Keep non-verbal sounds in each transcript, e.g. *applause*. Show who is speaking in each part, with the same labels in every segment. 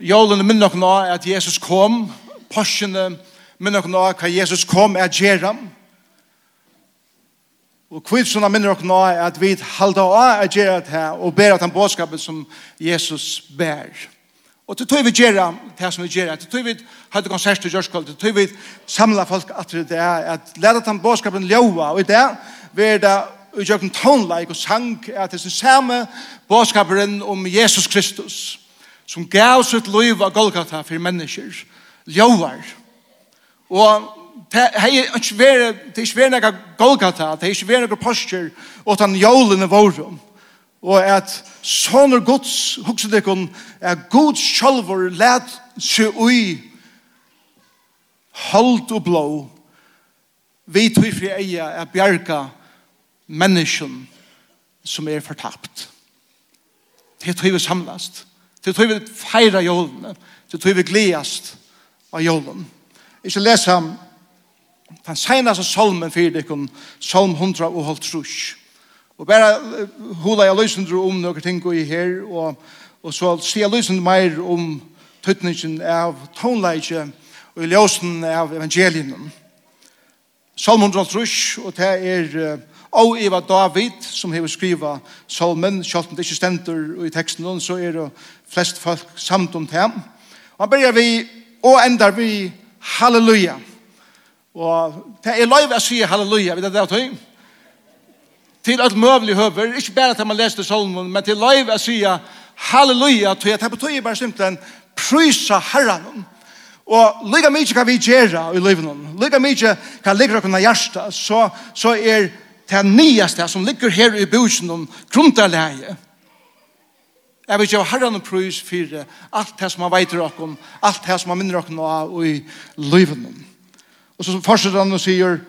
Speaker 1: Jolene minner nok nå at Jesus kom, Porsjene minner nok nå hva Jesus kom er gjeram. Og kvitsuna minner nok nå at vi halda av er gjerat her og ber at han bådskapet som Jesus ber. Og til tog vi gjeram det som vi gjerat, til tog vi hadde konsert til Gjørskål, til tog vi samla folk at det er at leda han bådskapen ljøva. og i det vi er det utgjøkken tonleik og sang at det er samme bådskaperen om Jesus Kristus som gav sitt liv av Golgata for mennesker, ljóvar. Og det er ikke vært, det er ikke noe Golgata, det er ikke vært noe postur, og den jólene vårum. Og at sånne gods, hukset ikon, er god sjølver let seg ui hold og blå, vi tog fri eia er bjerga mennesken som er fortapt. Det tog vi samlast. Til tog vi feira jólene. Til tog vi gledast av jólene. Ikke lesa den seneste salmen fyrir dikon, salm 100 og holdt trus. Og bare hula jeg løsende om noen ting i her, og, og så sier jeg løsende mer om tøtningen av tonleikje og i ljøsen av evangelien. Salm 100 og trus, og det er Og Eva David, som hever skriva salmen, selv om det ikke stender i teksten, så er det flest folk samt om det. Og han begynner vi, og ender vi, halleluja. Og det er lov å si halleluja, vet du det, Tøy? Til alt møvelig høver, ikke bare til man leste salmen, men til lov å si halleluja, Tøy. Det betyr bare simpelthen, prysa herren. Og lika mykje kan vi gjøre i livet noen. Lykka mykje kan ligge dere hjertet, så, så er det nyaste som ligger her i busen om grundarleie. Jeg vil gjøre herren og prøys for alt det som han vet dere alt det som han minner dere av i livet. Og så fortsetter han og sier,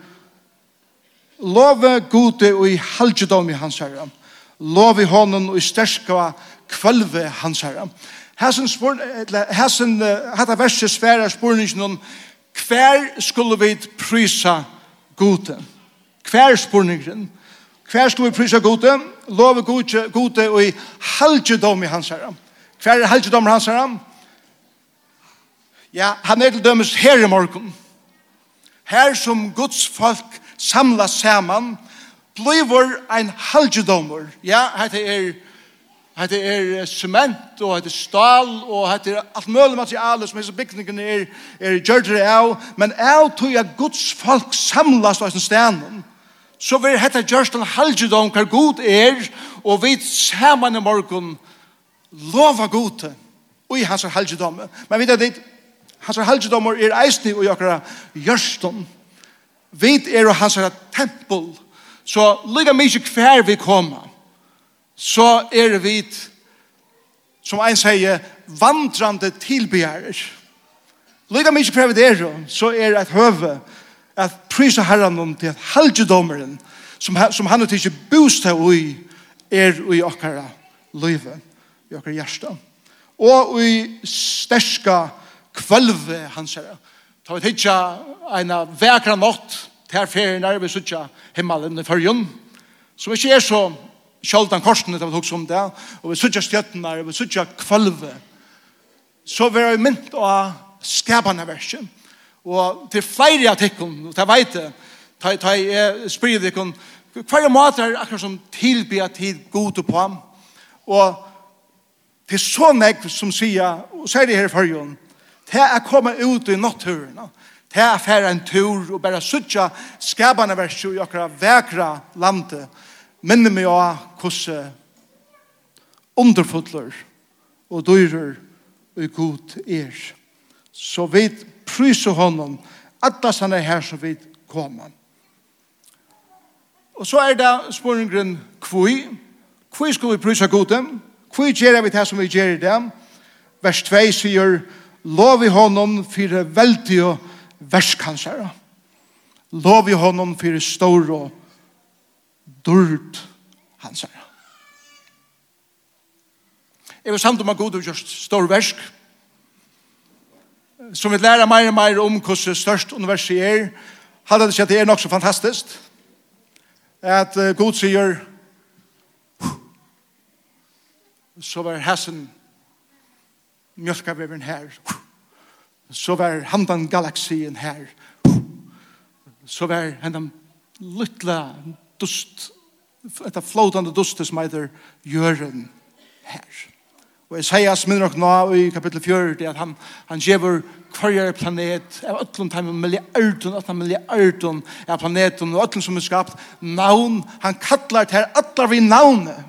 Speaker 1: Love gode og i halgjedom i hans herre. Love i hånden og i sterske kvalve hans herre. Hæsen spør, hæsen, hætta verset sværa spurningen om hver skulle vi prysa gode. Hæsen hver spurningen, hver skal vi prysa gode, love gode, gode og i halvdjedom i hans herre. Hver er halvdjedom i hans herre? Ja, han er til dømes her i morgen. Her som Guds folk samlas saman, bliver ein halgjedommer. Ja, hette er Hette er cement, og hette er stal, og hette er alt mulig materialer som hese bygningen er, er gjørdere av, men av tog at Guds folk samlas av sin stenen så vil dette gjørst en halvdom hver god er, og vi sammen i morgen lova god og i hans halvdom. Men vi vet at hans halvdom er eisne og jakra gjørstom. Vi er hans tempel, så lykka mykje hver vi kommer, så er vi, som ein sier, vandrande tilbjærer. Lykka mykje hver vi er, så er et høve, at prisa herran om til at halgedomeren som, som han og ikke bosta ui er ui okkara løyve, i okkara hjärsta. Og ui sterska kvölve hans herra. Ta vi hitja eina vekra nått til ferien er vi sutja himmelen i fyrjun som ikke er så sjoldan korsen det å hugsa om det og vi sutja stjøttene vi sutja kvölve så vi er mynt av skapande versen Og til flere av tikkene, og til veit det, ta jeg spyrir tikkene, hver måte er akkurat som tilbyr tid god på ham. Og til så nek som sier, og sier det her i førjen, til jeg kommer ut i natturen, til jeg fer en tur og bare sutja skabane verset i akkurat vekra landet, minner meg av hvordan underfotler og dyrer og god er. Så vidt prysa honom, alla sanna her som vi kommer. Og så er det spørningen kvui. Kvui skal vi prysa godem. Kvui gjer vi det som vi gjer i dem. Vers 2 sier, lov i honom fyre veldig og verskansere. Lov i honom fyrir stor og dyrd hansere. Jeg var samt om at god og just stor versk som vi lærer mer og mer om hvordan størst universet er, hadde det skjedd det er nok så fantastisk, at uh, god sier, så var hessen mjölkaveveren her, så var handan galaksien her, så var hendan lytla dust, etter flåtande dust som heter Jøren her. Og Isaias minner nå i kapittel 4, det at han, han gjør hver planet, av ötlun time milliardun, ötlun milliardun av planeten, og ötlun som er skapt, navn, han kallar til allar vi navnet.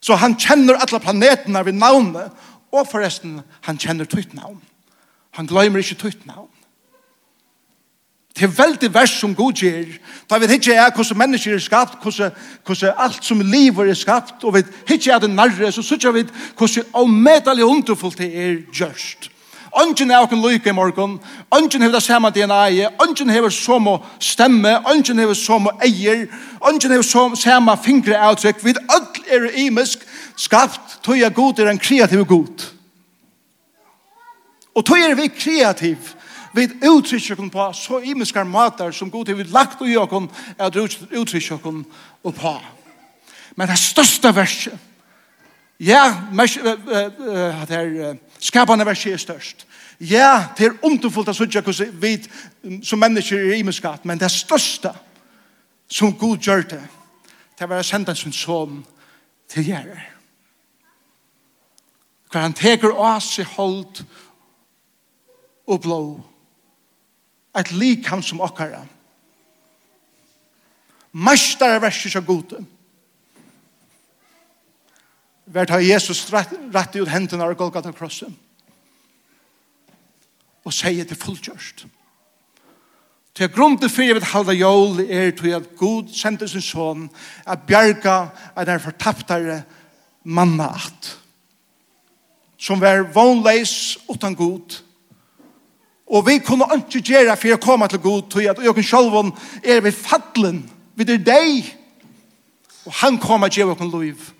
Speaker 1: Så han kjenner allar planetene vi navnet, og forresten, han kjenner tøyt navn. Han glemmer ikke tøyt navn. Det er veldig vers som god gjør. Da vi ikke er hvordan mennesker er skapt, hvordan, hvordan alt som livet er skapt, og vi ikke er det nærre, så synes vi hvordan omedelig underfullt det er gjørst. Ongen er åken lykke i morgen, ongen hever det samme DNA-i, ongen hever som å stemme, ongen hever som å eier, ongen hever som samme fingre avtrykk, vi öll er imisk, skapt, tog er god er en kreativ god. Og tog er vi kreativ, vi uttrykker oss på så imiskar mater som god har lagt i oss at vi uttrykker oss på. Men det største verset, ja, det er skapende verset er størst. Ja, det er underfullt å sørge hvordan vi som mennesker er imiskat, men det største som god gjør det, det er å sende sin son til gjerrer. Hva han teker oss i holdt og blå et likam som okkara. Mestar er verset så gode. Hvert har Jesus rett ut hendene av krossen og sier til fullkjørst. Til jeg grunn til fyrir vi halda jól er til at Gud sendte sin son at bjerga at er fortaptare manna at som var vonleis utan god Og vi kunne ikke gjøre for å komme til god tog at jeg selv er ved fattelen, ved er deg. Og han kom at gjøre oss liv.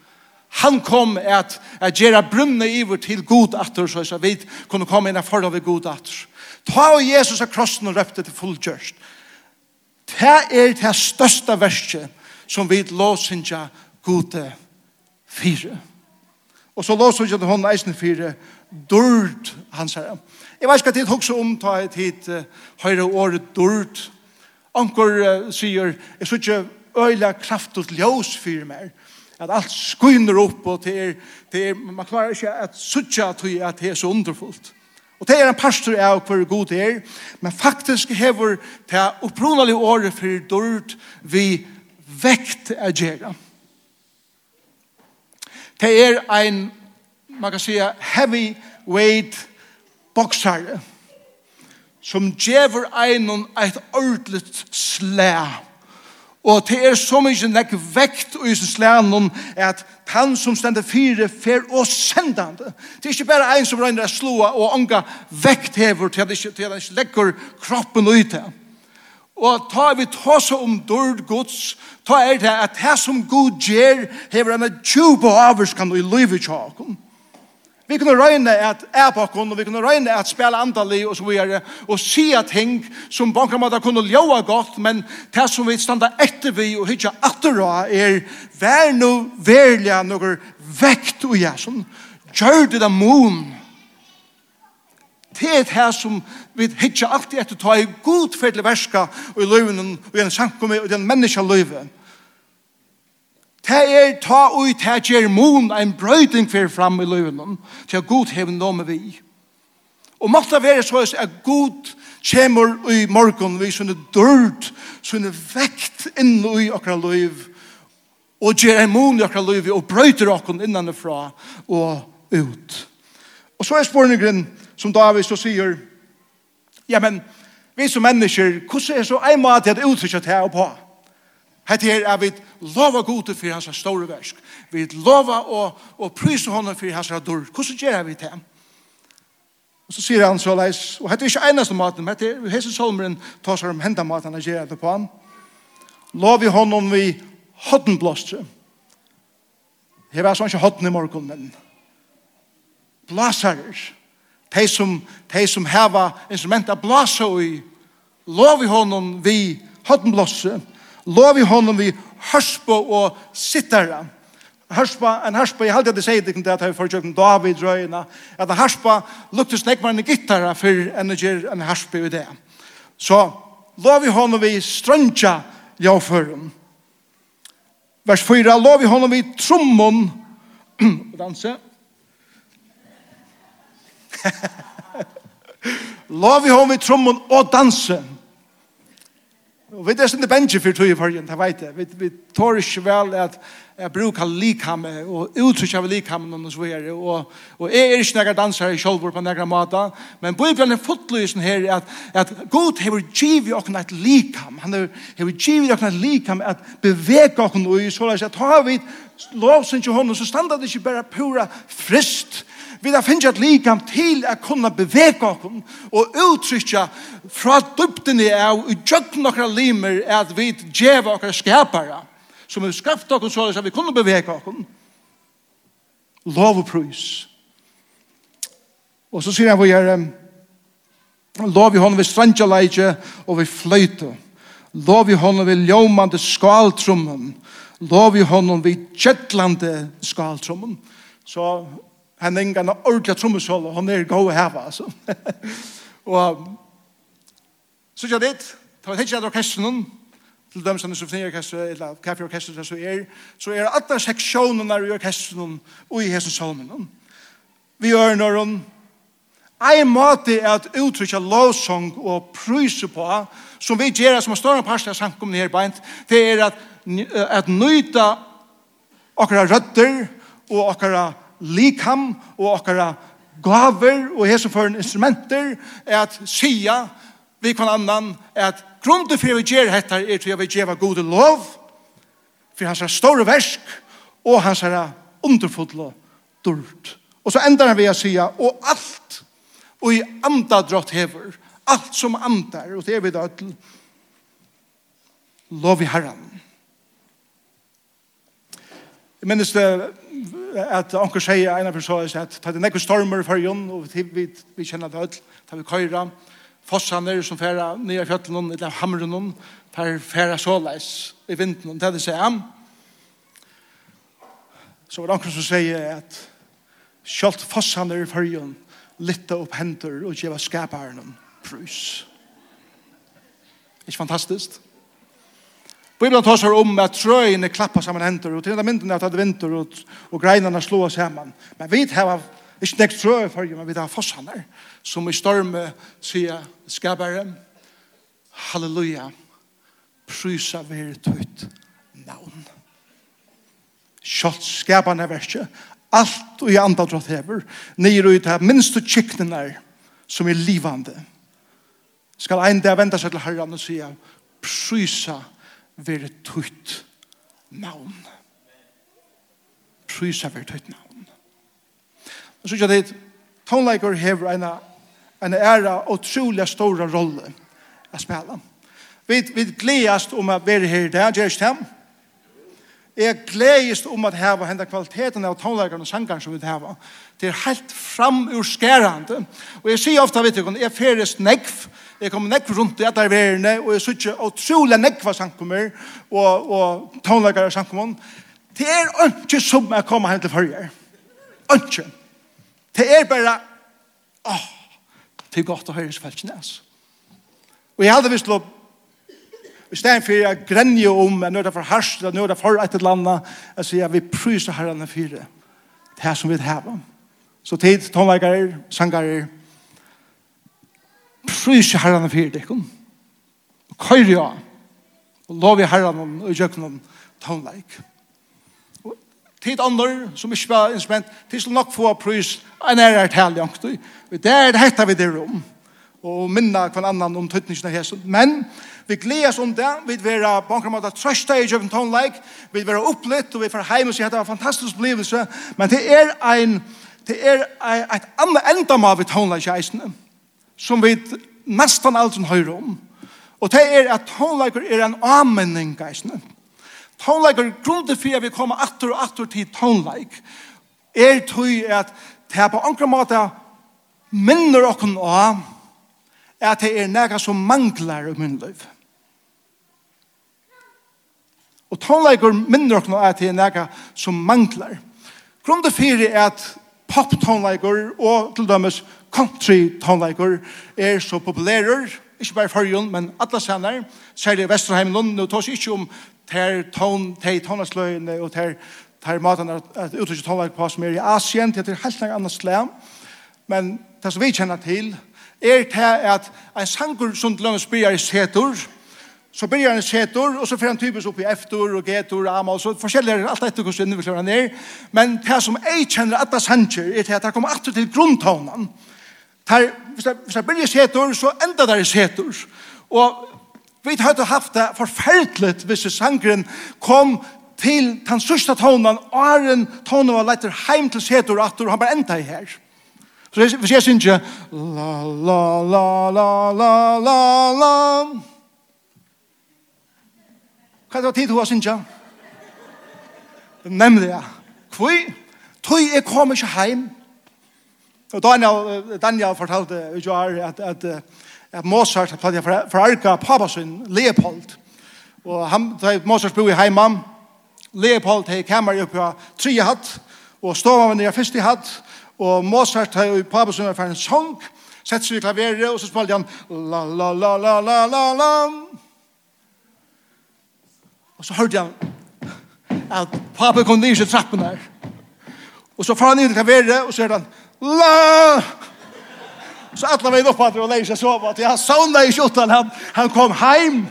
Speaker 1: Han kom at, at gjøre brunne iver til god atter, så jeg vet kunne komme inn foran ved god atter. Ta og Jesus av krossen og røpte til fullgjørst. Det er det største verset som vi låsinja gode fire. Og så låsinja hun eisen fire, dørd, han sier, Jeg vet ikke hva tid tok om ta et hit uh, høyre året dørt. Anker uh, sier, jeg synes ikke øyla kraft og ljøs for meg. At alt skyner opp og det er, det er, man klarer ikke at sutja til at det er så underfullt. Og det er en pastor av hver god det er, men faktisk hever det opprunalige året for dørt vi vekt er gjerra. Det er ein, man kan säga, heavy weight boksare som djever einon eit ordlet slæ. Og det er så mykje nekk vekt i sin slænon at han som stender fire fer og sendande. Det er ikke bare ein som regner å slå og ånga vekthever til at det ikke, ikke legger kroppen ut det. Og ta vi ta så om dørd gods, ta er det at det som god gjer hever en tjubo og avvarskan og i livet tjakom. Vi kunne røyne at æbakken, og vi kunne røyne at spela andalig og så videre, og sia ting som på en kunne ljåa godt, men det som vi standa etter vi og hitja atterra er vær no verlega noe vekt og jæsen, gjør det da moon. Det er det som vi hitja alltid etter ta i god fredelig verska og i løyven og i en samkomme og i en menneska løyven. Det er ta ut det gjør mon en brøyding for fram i løven til at god hever noe med vi. Og måtte være så at god kommer i morgen vi sånne dørt, sånne vekt inn i okra løv og gjør en mon i okra løv og brøyder okra innanifra og ut. Og så er spørningen som David så sier, ja, men vi som mennesker, hvordan er så en måte at utrykket til å på? Ja Hette her er vi lova gode for hans store versk. Vi lova og, og prysa honom for hans dår. Hvordan gjør vi det? Og så sier han så leis, og hette er ikke eneste maten, men hette er hese solmeren tar seg om henda maten og gjør det på han. Lov i honom vi hoddenblåstre. Jeg var sånn ikke hodden i morgen, men blasarer. De som, de som heva instrumenta blasa i lov i honom vi hoddenblåstre. Hoddenblåstre lov i honom vi hørspa og sittara. Hørspa, en hørspa, jeg halte at jeg sier det ikke at jeg får kjøkken David røyna, at hørspa luktes snekmar en gittara for enn gjør en hørspa i det. Så lov i honom vi strøntja jauførum. Vers 4, lov i honom vi trommon *clears throat* danse. *laughs* lov i honom vi trommon og danse. Og vi er sånn det bensje for tog i fargen, det vet jeg. Vi, vi tar ikke vel at jeg bruker likhamme, og uttrykker av likhamme og så videre. Og, og jeg er ikke nægge dansere i kjolvor på nægge måte, men Bibelen er fotlysen her at, at God har givet oss et likham. Han har givet oss et likham at bevege oss i, så at har vi lovsen til honom, så standa det ikke bare pura frist. Vi har finnet et likam til å kunne bevege oss og uttrykke fra dybdene av og gjøkken nokre limer at vi djeva okkar skapare som har skapt oss så at vi kunne bevege oss. Lov og prøys. Og så sier han vi er lov i hånden strandja leidje og vi fløyte. Lov i hånden vi ljomande skaltrummen lov i honom vid kjettlande skaltrommen. Så han er ingen ordentlig trommesål, og han er god å heve, altså. *laughs* og så gjør det, ta var ikke at orkestren, til dem som er symfoniorkestret, eller kaffeorkestret, så er, så er alle seksjonene i orkestren og i hesen salmen. Vi gjør når hun, Ein måte er at uttrykja lovsong og pryse på, som vi gjør som en større parst av sankum her beint, det er at at nøyta okkara røtter og okkara likam og okkara gaver og hese for instrumenter er at sia vi kan annan at grunden for vi gjer hettar er til vi gjeva gode lov for hans er store versk og hans er underfodlo dult og så endar vi å sia og alt og i andadrott hever alt som andar og det er vi da til lov i herran. Jeg minnes det at anker sier en av personene at det er nekker stormer for Jon, og vi, vi, vi kjenner det alt, da vi køyra, fossene som færa nye fjøtlen, eller hamren, per færa såleis i vinden, det er det sier. Så var det anker som sier at Kjalt fossene for Jon, lytte opp henter og gjeva skaparen prus. Ikke fantastisk? Bibelen tar seg om at trøyene klapper sammen hender, og til enda mynden er at det vinter, og, og greinene slår sammen. Men vi har ikke nekt trøy for, men vi har fossene, som i storm sier skabare, halleluja, prysa veri tøyt navn. Kjalt er verset, alt og i andre drott hever, nir og i minst og kiknenar, som er livande. Skal ein der venda seg til herran og sier, prysa veri være tøyt navn. Prysa være tøyt navn. Og så ikke det, tonleikere hever en, en æra og trolig store rolle å spille. Vi, vi gledast om å være her i dag, Gjerst Hem. Jeg gledast om å ha henne kvaliteten av tonleikerne og sangeren som vi har. Det er helt framurskærende. Og jeg sier ofte, vet du, jeg ferdes nekv, Jeg kom nekk rundt i etter verene, og jeg synes ikke utrolig nekva samkommer, og, og tånleggere samkommer. Det er ikke som jeg kommer hen til førre. Ikke. Det er bare, åh, det er godt å høre svelkene, altså. Og jeg hadde vist lov, i stedet for jeg grenje om, jeg nødde for harst, jeg nødde for et eller annet, jeg sier, vi pryser herrene fire. Det er som vi har. Så tid, tånleggere, sangere, Prøyse herren for dekken. Og køyre ja. Og lov i herren og gjøkken tonleik. Og tid andre som ikke var instrument, tid skal nok få prøys en ære er tale jankt. Det er det hette vi det rom. Og minna hver annan om tøytningsen av hesen. Men vi gledes om det. Vi vil være på en måte trøsta i gjøkken tonleik. Vi vil være opplitt og vi får heim og si at det var en fantastisk opplevelse. Men det er en det er et annet enda med tonleik i eisene som vi nesten alt som høyre om. Og det er at tonleikur er en anmenning, geisne. Tonleikur, grunnen til at vi kommer atter og atter til tonleik, er tøy at det er på andre måte minner okken av at det er nega som manglar i min liv. Og tonleikur minner okken av at det er nega som manglar. Grunnen er at pop-tonleikur og til dømes country tonleikur er så populærer, ikke bare i men alle senere, særlig i Vesterheim, Lund, nå tås ikke om ter ton, ter tånasløyene og ter, ter maten at uttrykker tonleik på som er i Asien, det er helt annet slæm, men det som vi kjenner til, er til at en sangur som til lønnes byrjar i setor, så byrjar han i setur, og så fer han typisk opp i eftur og getur, ama, amal, så forskjellig er alt etter hvordan innvikler han ner, men det som jeg kjenner at det sanger, er til at det kommer alltid til grunntånen, Her, hvis jeg begynner setor, så enda der i setor. Og vi hadde haft det forferdelig hvis sangren kom til den sørste tonen, og er en tonen var leit heim til setor, og han bare enda i her. Så hvis jeg synes la, la, la, la, la, la, la, Hva er det tid du har synes Nemlig, ja. Hvor? Tøy, er kom ikke heim. Og Daniel, Daniel fortalte i at, at, at Mozart har platt for, arka pappa sin Leopold. Og han, da Mozart bo i heimam, Leopold har kammer oppe av tre hatt, og stående nere fyrst i hatt, og Mozart har i pappa sin for en sång, sett seg i klaveret, og så spalte han la la la la la la la Og så hørte han at pappa kom ned i trappen der, Og så får han inn til klaveret, og så er han, la! Så alle veien opp at det var leir seg sove, at jeg savna i kjottan, han, han kom heim.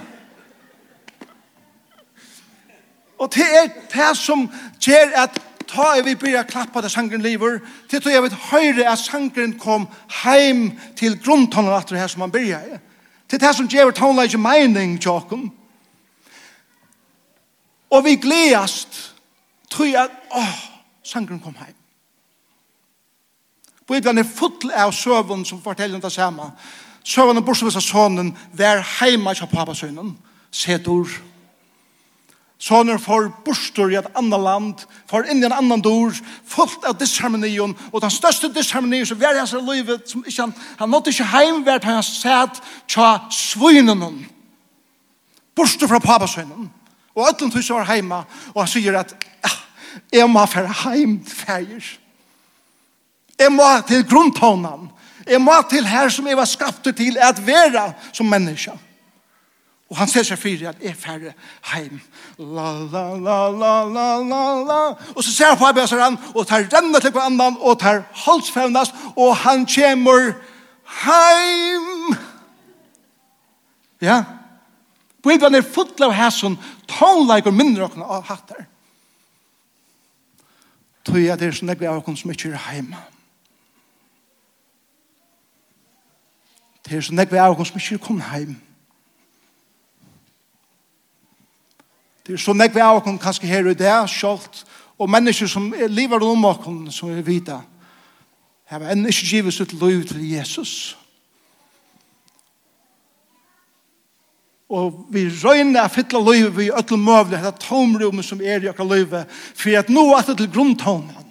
Speaker 1: Og det er det som gjør at ta er vi byrja klappa til sangren lever, til tog jeg vet høyre at sangren kom heim til grunntonen at det her som han byrja i. Til det som gjør tonleik mening tjokken. Og vi gledast, tror jeg, åh, sangren kom heim. Bibelen er full av søvn som forteller det samme. Søvn og bortsett av sønnen vær heima av papasønnen, setor. Sønnen får bortsett i et annet land, får inn i en annan dår, fullt av disharmonien, og den største disharmonien som vær i hans livet, som ikke han, han nådde ikke heim, var han satt tja svinen. Bortsett fra papasønnen. Og ætlund tog var heima, og han sier at, ja, Jeg må fære heim fæger. Jeg må til grunntånen. Jeg må til her som jeg var skapt til at være som menneske. Og han ser seg fyrir at jeg færre heim. La, la, la, la, la, la, la. Og så ser han på arbeidseren, og tar rennet til på andan, og tar holdsfevnast, og han kommer heim. Ja. Bøyden er full av hæsson, tånleik og mindre okna av hattar. Ja tog jeg det er sånn vi har kommet som ikke er hjemme. Det er sånn at vi har kommet som ikke er kommet hjemme. Det er sånn at vi har kommet kanskje her i det, sjalt, og mennesker som lever om oss, som er vita, har enn ikke givet sitt liv til Jesus. Jesus. Og vi røyner å fytle løyve i øtlen møvle, dette tomrummet som er i øtlen løyve, for at nå er det til grunntonen.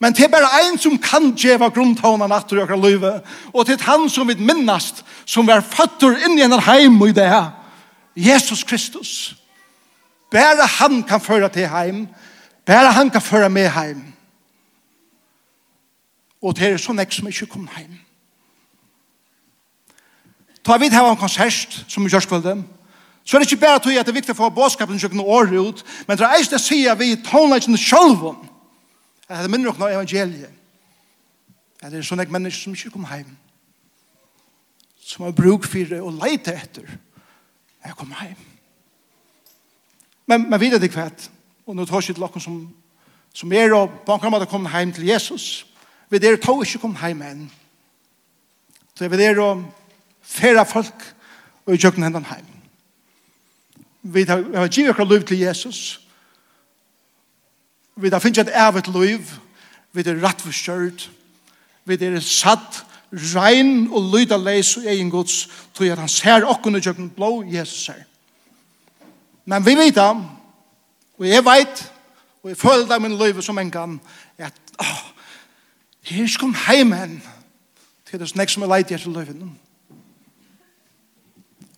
Speaker 1: Men det er bare en som kan gjøre grunntonen at du løyve, og det er han som vil minnast, som var føtter inn i en heim i det her. Jesus Kristus. Bare han kan føre til heim, bare han kan føre med heim. Og det er sånn jeg som ikke kom heim. Ta vid hava en konsert som vi kjørskvölde, så er det ikke bare tog at det er viktig for båtskapen få bådskapen kjøkken året ut, men det er eist det sier vi tonleikene sjølven, at det minner okna evangeliet, at det er sånne mennesker som ikke kom heim, som har bruk for det og leite etter, at jeg kom heim. Men, men videre det kvett, og nå tar jeg til dere som, som er og banker om at jeg kom heim til Jesus, vi er tog ikke kom heim enn, så vi er og færa folk og i kjøkken hendan heim. Vi har, har givet akkurat liv til Jesus. Vi har finnet et evet liv. Vi er rettforskjørt. Vi er satt, rein og lyda leis og egen gods tog at han ser okkun i kjøkken blå Jesus her. Men vi vet ham, og jeg vet, og jeg føler det min liv som en gang, at åh, her skal heim hen til det snakk som er leit i etter livet. nå.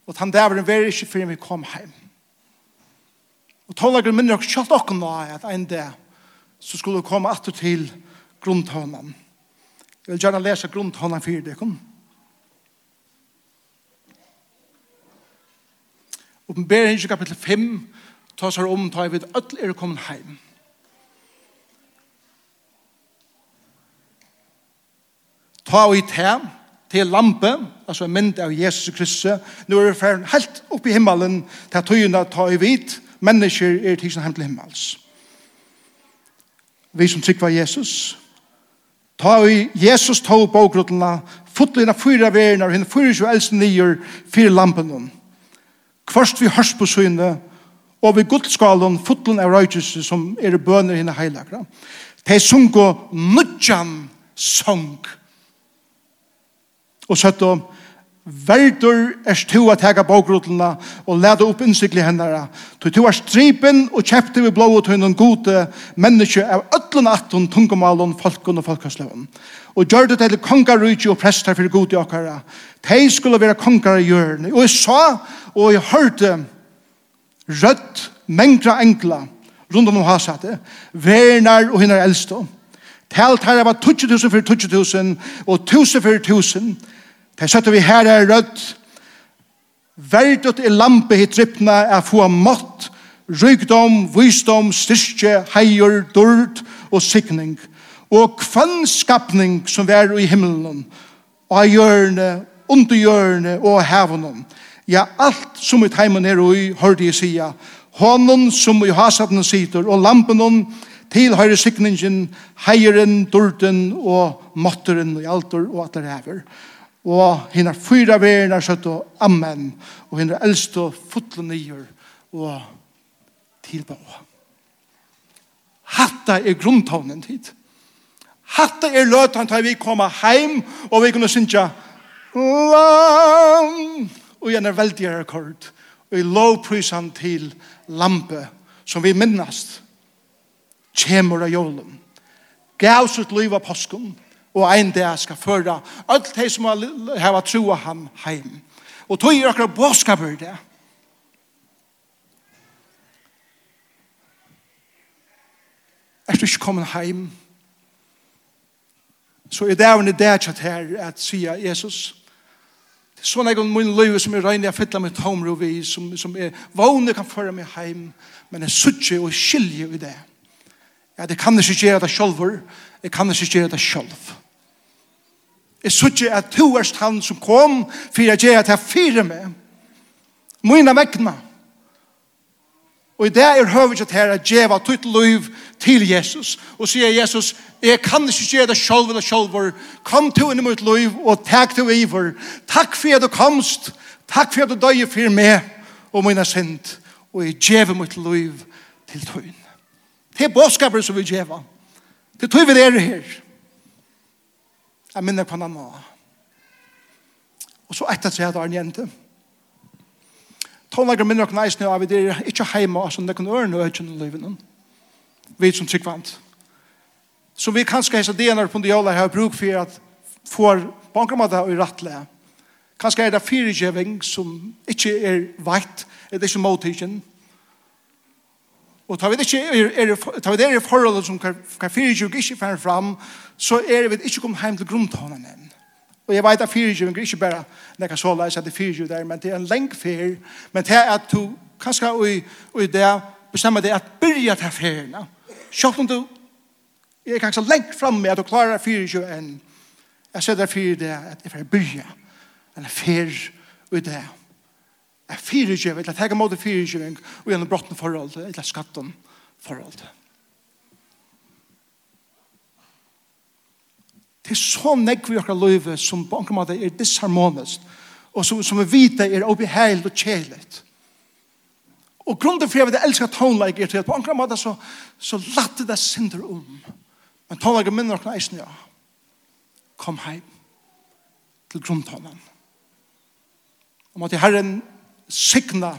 Speaker 1: Og han der var ikke før vi kom hjem. Og tålager minner dere kjalt okken nå at en dag så skulle vi komme atter til grunntånen. Jeg vil gjerne lese grunntånen for dere. i kapittel 5 tar seg om tar vi at alle er kommet hjem. Ta og i tem, til lampe, altså en mynd av Jesus Kristus, nå er vi ferdig helt opp i himmelen, til at tøyene tar i vidt, mennesker er til sin hjem til himmels. Vi som trykker Jesus, ta i Jesus tog bogrutlene, fotlene fyra verene, og henne fyra jo eldste nyer, fyra lampen. Kvarst vi hørs på syne, og vi godskalen, fotlen av røytjelse, som er bøner henne heilagra. De sunko nudjan song, og søtt om Verdur er stu at hega bókrutluna og leda upp innsikli hennara. Tu tu er stripen og kjepti vi blóa tunnen gode menneske av öllun attun tungumalun, folkun og folkaslevun. Og gjør det til kongarutju og prestar fyrir gode okkara. Tei skulle vera kongar i hjørne. Og jeg sa og jeg hørte rødt mengra enkla rundt om hasate, vernar og hinnar eldstom. Telt her var 20.000 for 20.000 og 1.000 for 1.000 Det søtte vi her er rødt. Verdet er lampe i trippna er få mått, rygdom, visdom, styrke, heier, dørd og sikning. Og kvann skapning som er i himmelen, og av hjørne, under hjørne og hevnen. Ja, alt som i heimen er i, hørte jeg sige. Hånden som i hasaten sitter, og lampen til høyre sikningen, heieren, dørden og måtteren og alt og at det hever. Og hina fyra verna søtt og amen. Og hinna eldst og fotle nyer og tilbå. Hatta er grunntonen tid. Hatta er løtan til vi koma heim og vi kunne synja Lam! Og gjerne veldig rekord. Og i lovprysan til lampe som vi minnast kjemur av jólum. Gav sitt liv av påskum og ein dag skal føra alt de som har trua han heim. Og tog er akkurat båskaper det. Er du ikke kommet heim? Så er det en idé til her at sier Jesus, det er sånn jeg om min liv som er regner, jeg fytler mitt tomro vi, som, som er vågne kan føre meg heim, men jeg sutter og skiljer i det. Ja, det kan ikke gjøre det selv, jeg kan ikke gjøre det selv. Jeg sørger at to er han som kom, for jeg gjør at jeg fyrer meg. Mine vekkene. Og i det er høvet at her er djeva tutt liv til Jesus. Og sier Jesus, jeg kan ikke gjøre det selv eller selv. Kom til inn i mitt liv og takk til iver. Takk for at du komst. Takk for at du døg for meg og mine synd. Og jeg djeva mitt liv til tøyen. Det er båtskaper som vi djeva. Det tøy vi er her. Jeg minner på henne nå. Og så etter seg hadde han jente. Tålager minner på næsene av det er ikke hjemme som det kan øre noe ikke noe livet. Vi som tryggvant. Så vi kan skal hese det når på det Ndiola har bruk for at får bankermatta og rattle. Kanskje er det fyrirgjøving som ikke er veit, er det ikke mottikken. Og tar vi det ikke er, tar vi det er forholdet som kan, kan fyrirtjøk ikke færre fram, så er vi ikke kommet hjem til grunntonen enn. Og jeg vet at fyrirtjøk er ikke bare når jeg så leis at det er fyrirtjøk der, men det er en lenk fyr, men det er at du kanskje i, i det bestemmer det at byrja til fyrna. Sjått om du er kanskje lenk lengt framme at du klarer fyrirtjøk enn, jeg ser det fyrir det at jeg får byrja en fyr i det er fyrirgjøv, eller tega måte fyrirgjøving, og gjennom brotten forhold, eller skatten forhold. Det er så negv vi okra løyve som på enkla måte er disharmonisk, og som, som vi vite er obeheilig og kjeligt. Og grunden for jeg vil jeg tonelike er til at på enkla måte så, så latte det synder om. Men tonelike minner okra eisen, ja. Kom heim til grunntonen. Og måtte herren signa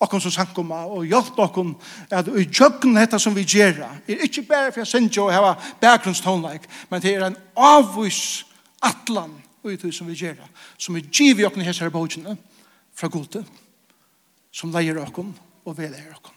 Speaker 1: okkom som sankoma og hjelp okkom at i tjøkken hetta som vi gjerra er ikkje bare for jeg synger og heva bakgrunnstonleik, men det er en avvis atlan og i som vi gjerra, som vi giv i okkom i her bojene fra gode, som leier okkom og veleier okkom.